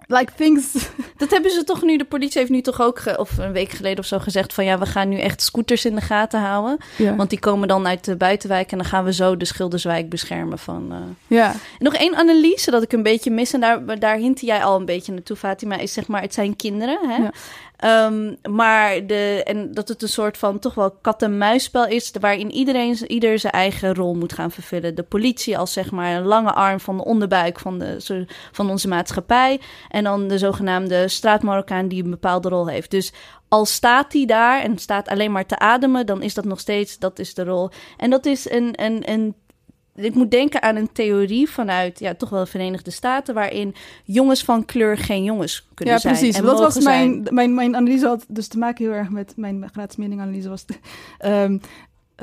like things. <laughs> Dat hebben ze toch nu, de politie heeft nu toch ook, of een week geleden of zo gezegd van ja, we gaan nu echt scooters in de gaten houden. Ja. Want die komen dan uit de buitenwijk en dan gaan we zo de Schilderswijk beschermen van. Uh... Ja. En nog één analyse dat ik een beetje mis en daar, daar hint jij al een beetje naartoe, Fatima, is zeg maar, het zijn kinderen. Hè? Ja. Um, maar de, en dat het een soort van toch wel kat-en-muisspel is, waarin iedereen ieder zijn eigen rol moet gaan vervullen. De politie als zeg maar een lange arm van de onderbuik van, de, van onze maatschappij. En dan de zogenaamde straatmarokkaan die een bepaalde rol heeft. Dus al staat hij daar en staat alleen maar te ademen, dan is dat nog steeds, dat is de rol. En dat is een, een, een ik moet denken aan een theorie vanuit ja, toch wel de Verenigde Staten, waarin jongens van kleur geen jongens kunnen zijn. Ja, precies. dat was mijn, mijn, mijn analyse had dus te maken heel erg met mijn gratis meninganalyse was. um,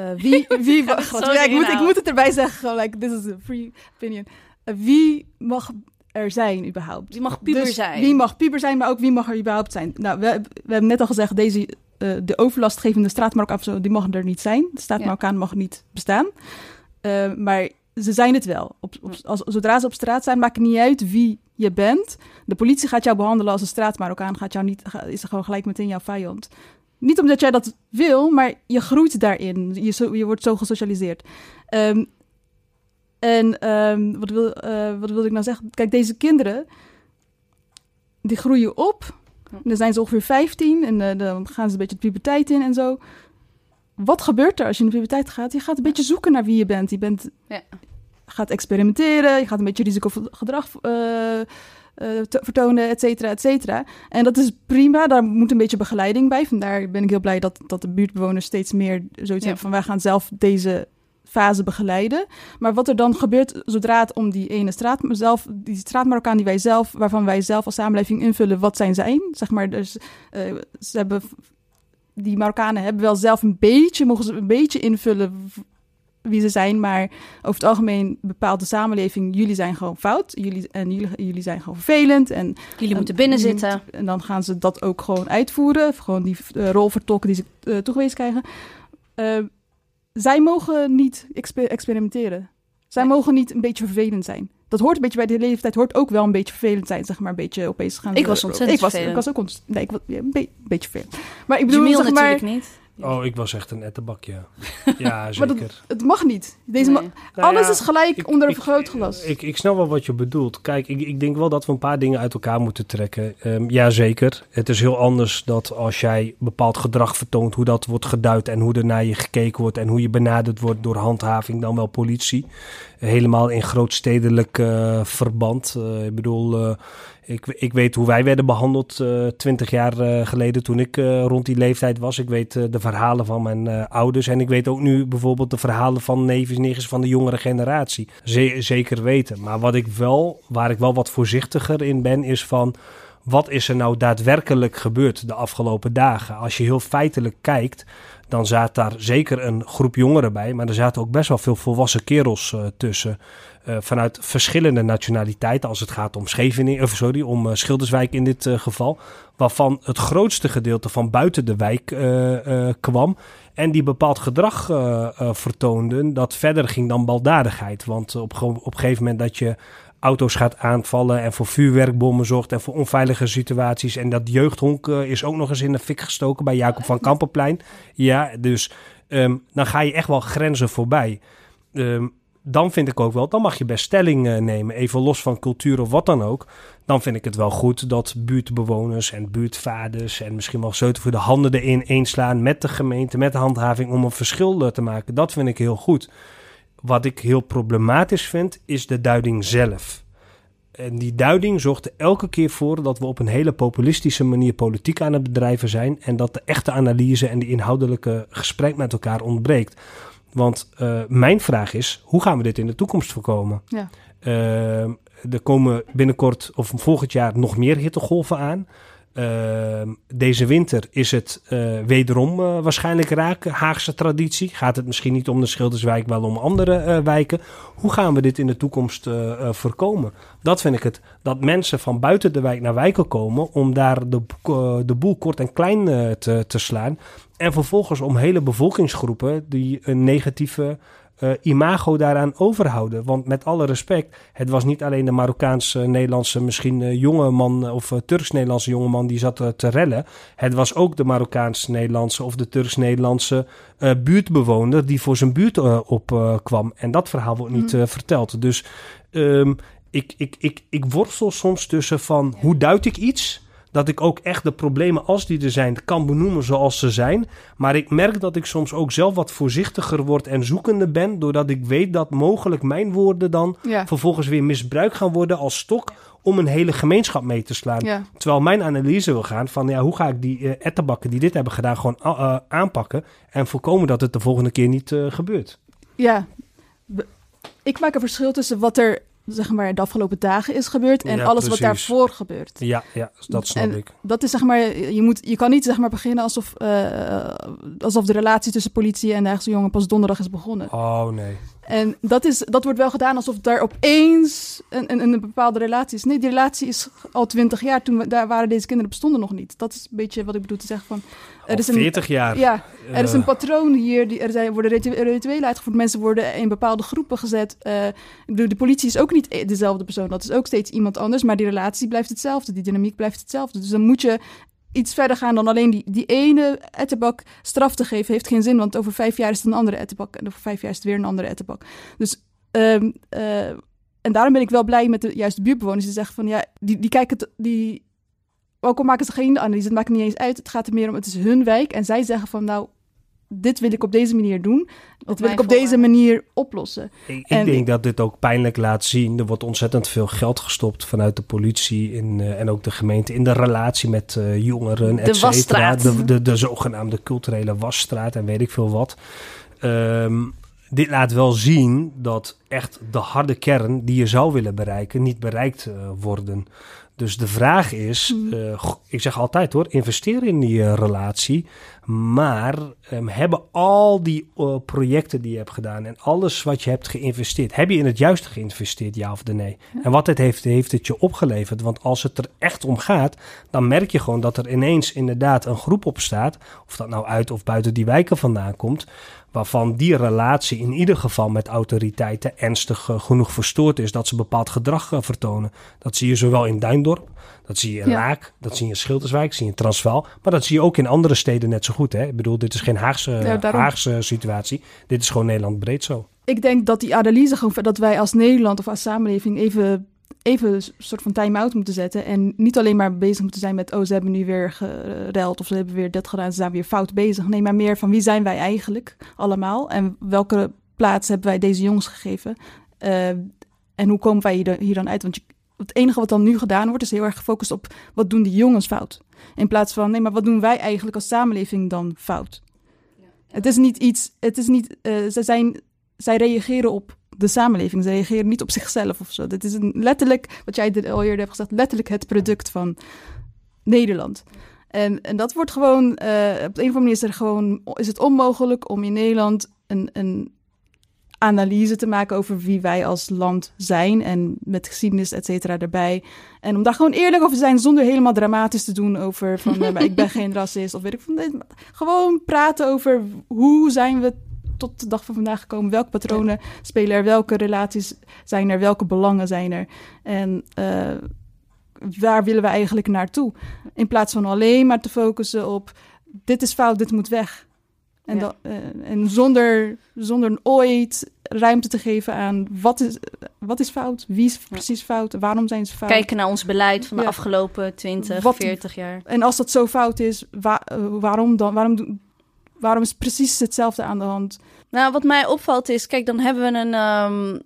uh, wie, <laughs> wie ja, ik, moet, ik moet het erbij zeggen, like, this is a free opinion. Uh, wie mag er zijn überhaupt. Wie mag puber Dus zijn? Wie mag puber zijn, maar ook wie mag er überhaupt zijn. Nou, we, we hebben net al gezegd, deze, eh, de overlastgevende zo, die mogen er niet zijn. De straatmarokkaan mag niet bestaan. Eh, maar ze zijn het wel. Op, op, als, zodra ze op straat zijn, maakt het niet uit wie je bent. De politie gaat jou behandelen als een straatmarokkaan, gaat jou niet, is er gewoon gelijk meteen jouw vijand. Niet omdat jij dat wil, maar je groeit daarin. Je, zo- je wordt zo gesocialiseerd. Ehm, en ehm, wat, wil, eh, wat wilde ik nou zeggen? Kijk, deze kinderen, die groeien op. En dan zijn ze ongeveer 15 en eh, dan gaan ze een beetje de puberteit in en zo. Wat gebeurt er als je in de puberteit gaat? Je gaat een beetje zoeken naar wie je bent. Je bent, Ja. gaat experimenteren, je gaat een beetje risicovol gedrag eh, eh, vertonen, et cetera, et cetera. En dat is prima, daar moet een beetje begeleiding bij. Vandaar ben ik heel blij dat, dat de buurtbewoners steeds meer zoiets Ja. hebben van... wij gaan zelf deze fase begeleiden. Maar wat er dan gebeurt zodra het om die ene straat, zelf, die straatmarokkaan die wij zelf, waarvan wij zelf als samenleving invullen, wat zijn zijn? Zeg maar, dus eh, ze hebben, die Marokkanen hebben wel zelf een beetje, mogen ze een beetje invullen wie ze zijn, maar over het algemeen bepaalt de samenleving, jullie zijn gewoon fout, jullie, en jullie, jullie zijn gewoon vervelend en Jullie moeten binnen zitten. en dan gaan ze dat ook gewoon uitvoeren. Gewoon die eh, rol vertolken die ze eh, toegewezen krijgen. Eh, zij mogen niet exper- experimenteren. Zij Nee. mogen niet een beetje vervelend zijn. Dat hoort een beetje bij de leeftijd, hoort ook wel een beetje vervelend zijn, zeg maar. Een beetje opeens gaan. Ik was ontzettend ik was, vervelend. Ik was ook ontzettend. Nee, ik was ja, een, be- een beetje vervelend. Maar ik bedoel, Jamil zeg maar, natuurlijk niet. Oh, ik was echt een ettenbak, ja. <laughs> Ja, Maar zeker. dat- het mag niet. Deze ma-. Nou alles ja, is gelijk ik- onder een ik- vergrootglas. Ik, ik snap wel wat je bedoelt. Kijk, ik, ik denk wel dat we een paar dingen uit elkaar moeten trekken. Ehm ja, zeker. Het is heel anders dat als jij bepaald gedrag vertoont, hoe dat wordt geduid en hoe er naar je gekeken wordt en hoe je benaderd wordt door handhaving, dan wel politie. Helemaal in grootstedelijk eh, verband. Eh, ik bedoel, eh, ik, ik weet hoe wij werden behandeld twintig jaar eh, geleden toen ik eh, rond die leeftijd was. Ik weet eh, de verhalen van mijn eh, ouders en ik weet ook nu bijvoorbeeld de verhalen van en nichtjes van de jongere generatie. Ze- zeker weten. Maar wat ik wel, waar ik wel wat voorzichtiger in ben, is van wat is er nou daadwerkelijk gebeurd de afgelopen dagen? Als je heel feitelijk kijkt, dan zat daar zeker een groep jongeren bij, maar er zaten ook best wel veel volwassen kerels eh, tussen. Eh, vanuit verschillende nationaliteiten, als het gaat om Scheveningen, of sorry, om eh, Schilderswijk in dit eh, geval. Waarvan het grootste gedeelte van buiten de wijk eh, eh, kwam. En die bepaald gedrag eh, eh, vertoonden dat verder ging dan baldadigheid. Want op, op een gegeven moment dat je auto's gaat aanvallen en voor vuurwerkbommen zorgt en voor onveilige situaties. En dat jeugdhonk eh, is ook nog eens in de fik gestoken bij Jacob van Kampenplein. Ja, dus ehm, dan ga je echt wel grenzen voorbij. Ehm, dan vind ik ook wel, dan mag je best stelling eh, nemen, even los van cultuur of wat dan ook. Dan vind ik het wel goed dat buurtbewoners en buurtvaders en misschien wel de handen erin één slaan met de gemeente, met de handhaving om een verschil eh, te maken. Dat vind ik heel goed. Wat ik heel problematisch vind, is de duiding zelf. En die duiding zorgt er elke keer voor dat we op een hele populistische manier politiek aan het bedrijven zijn. En dat de echte analyse en die inhoudelijke gesprek met elkaar ontbreekt. Want eh, mijn vraag is, hoe gaan we dit in de toekomst voorkomen? Ja. Eh, er komen binnenkort of volgend jaar nog meer hittegolven aan. Eh, deze winter is het eh, wederom eh, waarschijnlijk raak. Haagse traditie. Gaat het misschien niet om de Schilderswijk, wel om andere wijken. Hoe gaan we dit in de toekomst voorkomen? Dat vind ik het. Dat mensen van buiten de wijk naar wijken komen om daar de, de boel kort en klein te, te slaan. En vervolgens om hele bevolkingsgroepen die een negatieve eh, imago daaraan overhouden. Want met alle respect, het was niet alleen de Marokkaanse, Nederlandse, misschien eh, jonge man of eh, Turks-Nederlandse jongeman die zat te rellen. Het was ook de Marokkaans-Nederlandse of de Turks-Nederlandse buurtbewoner die voor zijn buurt opkwam. en dat verhaal wordt niet eh, verteld. Dus ehm, ik, ik, ik, ik worstel soms tussen van hoe duid ik iets dat ik ook echt de problemen als die er zijn kan benoemen zoals ze zijn. Maar ik merk dat ik soms ook zelf wat voorzichtiger word en zoekende ben. Doordat ik weet dat mogelijk mijn woorden dan Ja. vervolgens weer misbruikt gaan worden als stok om een hele gemeenschap mee te slaan. Ja. Terwijl mijn analyse wil gaan van ja, hoe ga ik die eh ettenbakken die dit hebben gedaan gewoon a- eh, aanpakken. En voorkomen dat het de volgende keer niet eh, gebeurt. Ja, ik maak een verschil tussen wat er zeg maar de afgelopen dagen is gebeurd en Ja, alles wat daarvoor gebeurt. Ja, ja dat snap En ik. Dat is zeg maar, je, moet, je kan niet zeg maar beginnen alsof, eh, alsof de relatie tussen politie en de Haagse jongen pas donderdag is begonnen. Oh nee. En dat, is, dat wordt wel gedaan alsof daar opeens een, een, een bepaalde relatie is. Nee, die relatie is al twintig jaar. Toen we, daar waren deze kinderen bestonden nog niet. Dat is een beetje wat ik bedoel te zeggen van... Er is een, 40 jaar. Ja, er is een patroon hier. Die, er zijn, worden rituelen uitgevoerd. Mensen worden in bepaalde groepen gezet. Uh, ik bedoel, de politie is ook niet dezelfde persoon. Dat is ook steeds iemand anders. Maar die relatie blijft hetzelfde. Die dynamiek blijft hetzelfde. Dus dan moet je iets verder gaan dan alleen die, die ene ettenbak straf te geven, heeft geen zin. Want over vijf jaar is het een andere ettenbak. En over vijf jaar is het weer een andere ettenbak. Dus, um, uh, en daarom ben ik wel blij met de, juist de buurtbewoners. Die zeggen van ja, die, die kijken, die, ook al maken ze geen analyse, het maakt niet eens uit. Het gaat er meer om, het is hun wijk. En zij zeggen van nou, dit wil ik op deze manier doen. Dat wil ik op deze manier oplossen. Ik, ik denk dat dit ook pijnlijk laat zien. Er wordt ontzettend veel geld gestopt vanuit de politie in, uh, en ook de gemeente in de relatie met uh, jongeren, et cetera. De, de, de, zogenaamde culturele wasstraat en weet ik veel wat. Um, dit laat wel zien dat echt de harde kern die je zou willen bereiken, niet bereikt uh, worden. Dus de vraag is, uh, ik zeg altijd hoor, investeer in die uh, relatie. Maar um, hebben al die uh, projecten die je hebt gedaan en alles wat je hebt geïnvesteerd, heb je in het juiste geïnvesteerd, ja of nee? Ja. En wat het heeft, heeft het je opgeleverd? Want als het er echt om gaat, dan merk je gewoon dat er ineens inderdaad een groep op staat, of dat nou uit of buiten die wijken vandaan komt, waarvan die relatie in ieder geval met autoriteiten ernstig uh, genoeg verstoord is dat ze bepaald gedrag uh, vertonen. Dat zie je zowel in Duindorp, dat zie je in. Laak, dat zie je in Schilderswijk, dat zie je in Transvaal, maar dat zie je ook in andere steden net zo goed. Hè? Ik bedoel, dit is geen Haagse, Haagse situatie, dit is gewoon Nederland breed zo. Ik denk dat die analyse gewoon dat wij als Nederland of als samenleving even even een soort van time-out moeten zetten. En niet alleen maar bezig moeten zijn met... oh, ze hebben nu weer gereld of ze hebben weer dat gedaan... ze zijn weer fout bezig. Nee, maar meer van wie zijn wij eigenlijk allemaal? En welke plaats hebben wij deze jongens gegeven? Uh, en hoe komen wij hier, dan uit? Want je, het enige wat dan nu gedaan wordt... is heel erg gefocust op wat doen die jongens fout. In plaats van, nee, maar wat doen wij eigenlijk als samenleving dan fout? Ja. Het is niet iets... Het is niet... Uh, ze zijn, zij reageren op de samenleving. Ze reageren niet op zichzelf of zo. Dit is een, letterlijk, wat jij al eerder hebt gezegd, letterlijk het product van Nederland. En, en dat wordt gewoon, uh, op de een of andere manier is, er gewoon, is het onmogelijk om in Nederland een, een analyse te maken over wie wij als land zijn en met geschiedenis, et cetera, erbij. En om daar gewoon eerlijk over te zijn, zonder helemaal dramatisch te doen over van uh, ik ben geen <laughs> racist of weet ik van. Gewoon praten over hoe zijn we tot de dag van vandaag gekomen? Welke patronen spelen er? Welke relaties zijn er? Welke belangen zijn er? En uh, waar willen we eigenlijk naartoe? In plaats van alleen maar te focussen op dit is fout, dit moet weg. En, ja. dat, uh, en zonder, zonder ooit ruimte te geven aan wat is, wat is fout, wie is precies fout, waarom zijn ze fout. Kijken naar ons beleid van de ja. afgelopen 20, wat, 40 jaar. En als dat zo fout is, waar, uh, waarom dan? Waarom waarom is precies hetzelfde aan de hand? Nou, wat mij opvalt is, kijk, dan hebben we een. Um,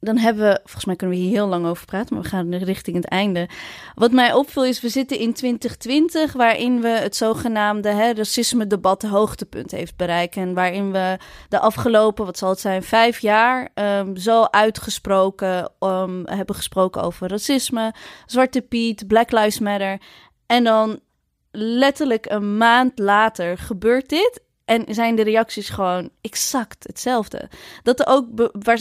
dan hebben we, volgens mij kunnen we hier heel lang over praten, maar we gaan richting het einde. Wat mij opviel is, we zitten in 2020, waarin we het zogenaamde hè, racisme-debat de hoogtepunt heeft bereikt. En waarin we de afgelopen, wat zal het zijn, vijf jaar um, zo uitgesproken um, hebben gesproken over racisme, Zwarte Piet, Black Lives Matter. En dan letterlijk een maand later gebeurt dit. En zijn de reacties gewoon exact hetzelfde. Dat er ook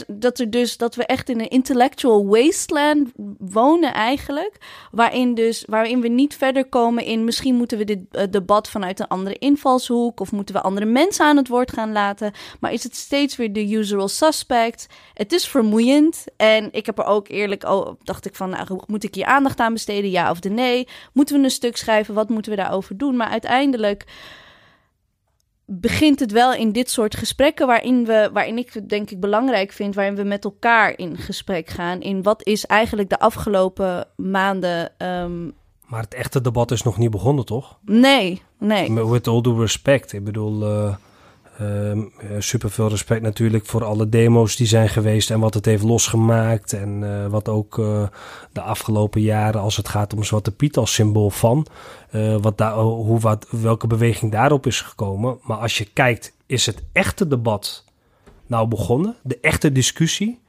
dat er dus dat we echt in een intellectual wasteland wonen eigenlijk. Waarin dus waarin we niet verder komen in misschien moeten we dit uh, debat vanuit een andere invalshoek. Of moeten we andere mensen aan het woord gaan laten. Maar is het steeds weer de usual suspect. Het is vermoeiend. En ik heb er ook eerlijk, oh, dacht ik van, nou, moet ik hier aandacht aan besteden? Ja of de nee? Moeten we een stuk schrijven? Wat moeten we daarover doen? Maar uiteindelijk begint het wel in dit soort gesprekken waarin we, waarin ik het denk ik belangrijk vind, waarin we met elkaar in gesprek gaan. In wat is eigenlijk de afgelopen maanden. Um... Maar het echte debat is nog niet begonnen, toch? Nee, nee. With all due respect. Ik bedoel, uh, uh, super veel respect natuurlijk voor alle demo's die zijn geweest en wat het heeft losgemaakt. En uh, wat ook uh, de afgelopen jaren, als het gaat om Zwarte Piet als symbool van, uh, wat daar, hoe, wat, welke beweging daarop is gekomen. Maar als je kijkt, is het echte debat nou begonnen? De echte discussie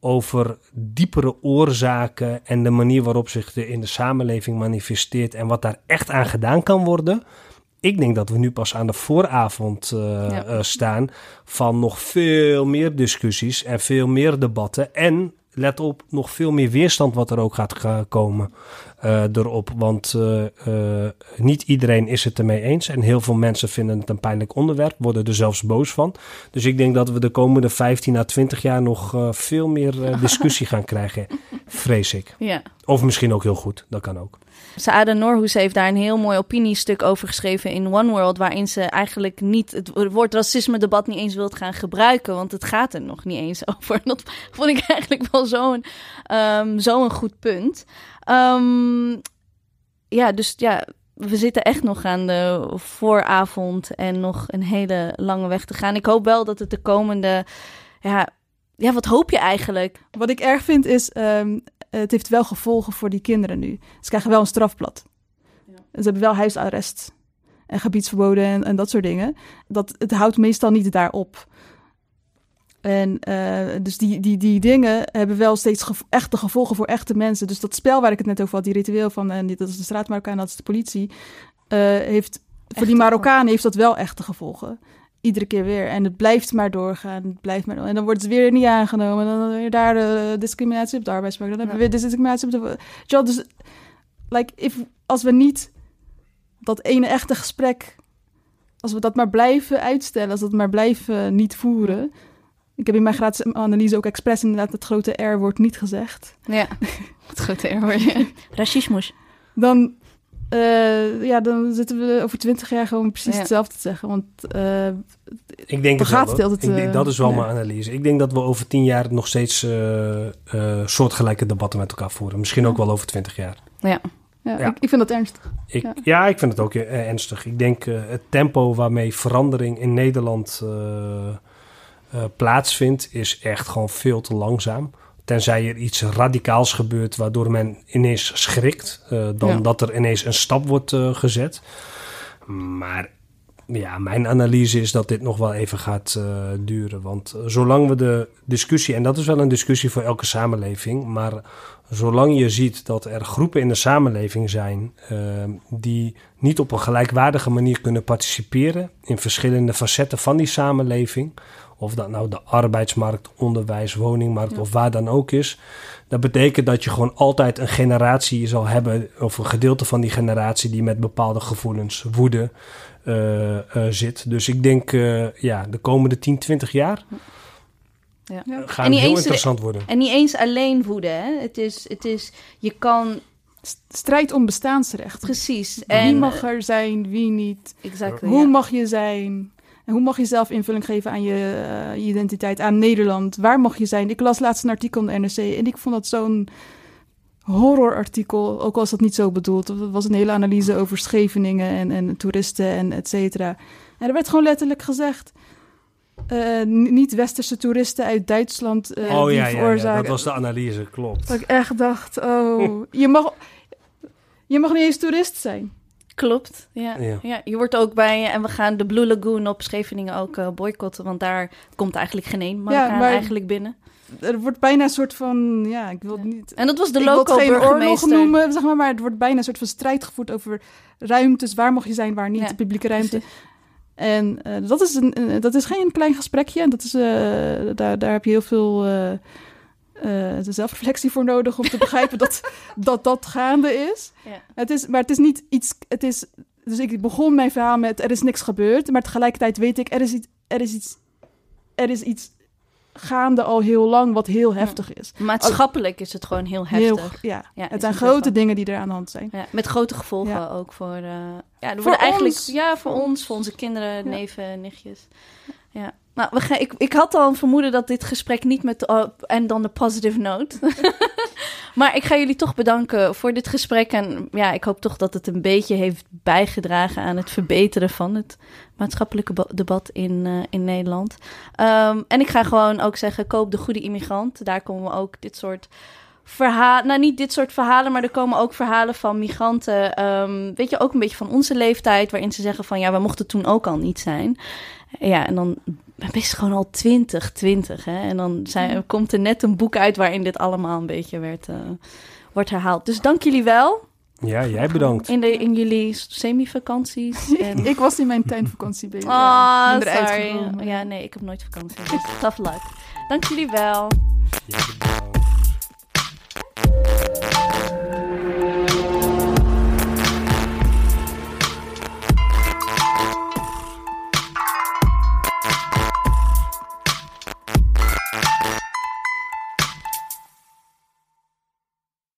over diepere oorzaken en de manier waarop zich de, in de samenleving manifesteert en wat daar echt aan gedaan kan worden ik denk dat we nu pas aan de vooravond uh, ja. uh, staan van nog veel meer discussies en veel meer debatten. En let op, nog veel meer weerstand wat er ook gaat komen uh, erop. Want niet iedereen is het ermee eens. En heel veel mensen vinden het een pijnlijk onderwerp, worden er zelfs boos van. Dus ik denk dat we de komende 15 à 20 jaar nog veel meer discussie <laughs> gaan krijgen. Vrees ik. Ja. Of misschien ook heel goed, dat kan ook. Saada Norhoes heeft daar een heel mooi opiniestuk over geschreven in One World, waarin ze eigenlijk niet het woord racisme-debat niet eens wilt gaan gebruiken, want het gaat er nog niet eens <laughs> over. Dat vond ik eigenlijk wel zo'n um, zo'n goed punt. Um, ja, dus ja, we zitten echt nog aan de vooravond en nog een hele lange weg te gaan. Ik hoop wel dat het de komende, ja, ja wat hoop je eigenlijk? Wat ik erg vind is, um, het heeft wel gevolgen voor die kinderen nu. Ze krijgen wel een strafblad. Ja. Ze hebben wel huisarrest en gebiedsverboden en, en, dat soort dingen. Dat, het houdt meestal niet daarop. En uh, dus die, die, die dingen hebben wel steeds gevo echte gevolgen voor echte mensen. Dus dat spel waar ik het net over had, die ritueel van, en dat is de straat Marokkaan, dat is de politie, uh, heeft, voor die Marokkanen heeft dat wel echte gevolgen. Iedere keer weer. En het blijft maar doorgaan. Het blijft maar En dan wordt het weer niet aangenomen. En dan weer daar de discriminatie op de arbeidsmarkt. Dan hebben we weer discriminatie op de... Ja, dus, like, if, als we niet dat ene echte gesprek... Als we dat maar blijven uitstellen, als we dat maar blijven niet voeren... Ik heb in mijn gratis analyse ook expres inderdaad het grote R-woord niet gezegd. Ja, <laughs> het grote R-woord. Ja. <laughs> Racismus. Dan, uh, ja, dan zitten we over twintig jaar gewoon precies ja. hetzelfde te zeggen. Want uh, ik denk het gaat wel, het ik denk, Dat is wel nee. mijn analyse. Ik denk dat we over tien jaar nog steeds soortgelijke debatten met elkaar voeren. Misschien ook wel over twintig jaar. Ja. Ja, ja. Ik, ik, vind dat ernstig. Ik, ja. ja. ik vind het ook ernstig. Ik denk het tempo waarmee verandering in Nederland uh, plaatsvindt, is echt gewoon veel te langzaam. Tenzij er iets radicaals gebeurt waardoor men ineens schrikt, uh, dan ja. dat er ineens een stap wordt uh, gezet. Maar ja, mijn analyse is dat dit nog wel even gaat duren. Want zolang we de discussie, en dat is wel een discussie voor elke samenleving, maar zolang je ziet dat er groepen in de samenleving zijn die niet op een gelijkwaardige manier kunnen participeren in verschillende facetten van die samenleving of dat nou de arbeidsmarkt, onderwijs, woningmarkt ja. of waar dan ook is. Dat betekent dat je gewoon altijd een generatie zal hebben, of een gedeelte van die generatie die met bepaalde gevoelens, woede uh, uh, zit. Dus ik denk, uh, ja, de komende 10, 20 jaar. Ja. Gaan heel eens, interessant worden. En niet eens alleen woede. Hè? Het, is, het is, je kan strijd om bestaansrecht. Precies. En, wie mag er zijn, wie niet? Exactly, Hoe ja. mag je zijn? En hoe mag je zelf invulling geven aan je, uh, je, identiteit, aan Nederland? Waar mag je zijn? Ik las laatst een artikel in de NRC en ik vond dat zo'n horrorartikel, ook al was dat niet zo bedoeld. Dat was een hele analyse over Scheveningen en, en toeristen en et cetera. En er werd gewoon letterlijk gezegd... Uh, niet-westerse toeristen uit Duitsland uh, oh, die. Ja, ja, dat was de analyse, klopt. Dat ik echt dacht, oh, je mag, je mag niet eens toerist zijn. Klopt, ja. ja. ja. Je wordt ook bij, en we gaan de Blue Lagoon op Scheveningen ook uh, boycotten, want daar komt eigenlijk geen één Marokkaan ja, maar eigenlijk binnen. Er wordt bijna een soort van, ja, ik wil niet... En dat was de ik local wil het geen burgemeester. noemen, zeg maar, maar het wordt bijna een soort van strijd gevoerd over ruimtes, waar mag je zijn, waar niet, Ja, de publieke ruimte. En uh, dat, is een, uh, dat is geen klein gesprekje, en dat is, uh, daar, daar heb je heel veel uh, zelfreflectie voor nodig om te begrijpen dat, <laughs> dat dat gaande is. Ja. Het is. Maar het is niet iets. Het is, dus ik begon mijn verhaal met er is niks gebeurd, maar tegelijkertijd weet ik er is iets. Er is iets, er is iets gaande al heel lang wat heel heftig is. Maatschappelijk is het gewoon heel heftig. Heel, ja. Ja, het zijn grote dingen die er aan de hand zijn. Ja, met grote gevolgen Ja. ook voor... eh, ja, Voor eigenlijk, ons. Ja, voor ons, voor onze kinderen, neven, nichtjes. Ja. Nou, we gaan, ik, ik had al een vermoeden dat dit gesprek niet met... Uh, en dan de positive note. <laughs> maar ik ga jullie toch bedanken voor dit gesprek. En ja, ik hoop toch dat het een beetje heeft bijgedragen aan het verbeteren van het maatschappelijke ba- debat in, eh, in Nederland. Um, en ik ga gewoon ook zeggen, koop de goede immigrant. Daar komen we ook dit soort verhalen, nou niet dit soort verhalen, maar er komen ook verhalen van migranten, um, weet je, ook een beetje van onze leeftijd, waarin ze zeggen van ja, we mochten toen ook al niet zijn. Ja, en dan mijn best gewoon al 20, 20. Hè? En dan zijn, komt er net een boek uit waarin dit allemaal een beetje werd, eh, wordt herhaald. Dus dank jullie wel. Ja, jij bedankt. In, de, in jullie semi-vakanties. <laughs> Ik was in mijn tuinvakantie bezig. Oh, ah, sorry. Ja, nee, ik heb nooit vakantie. Dus tough luck. Dank jullie wel.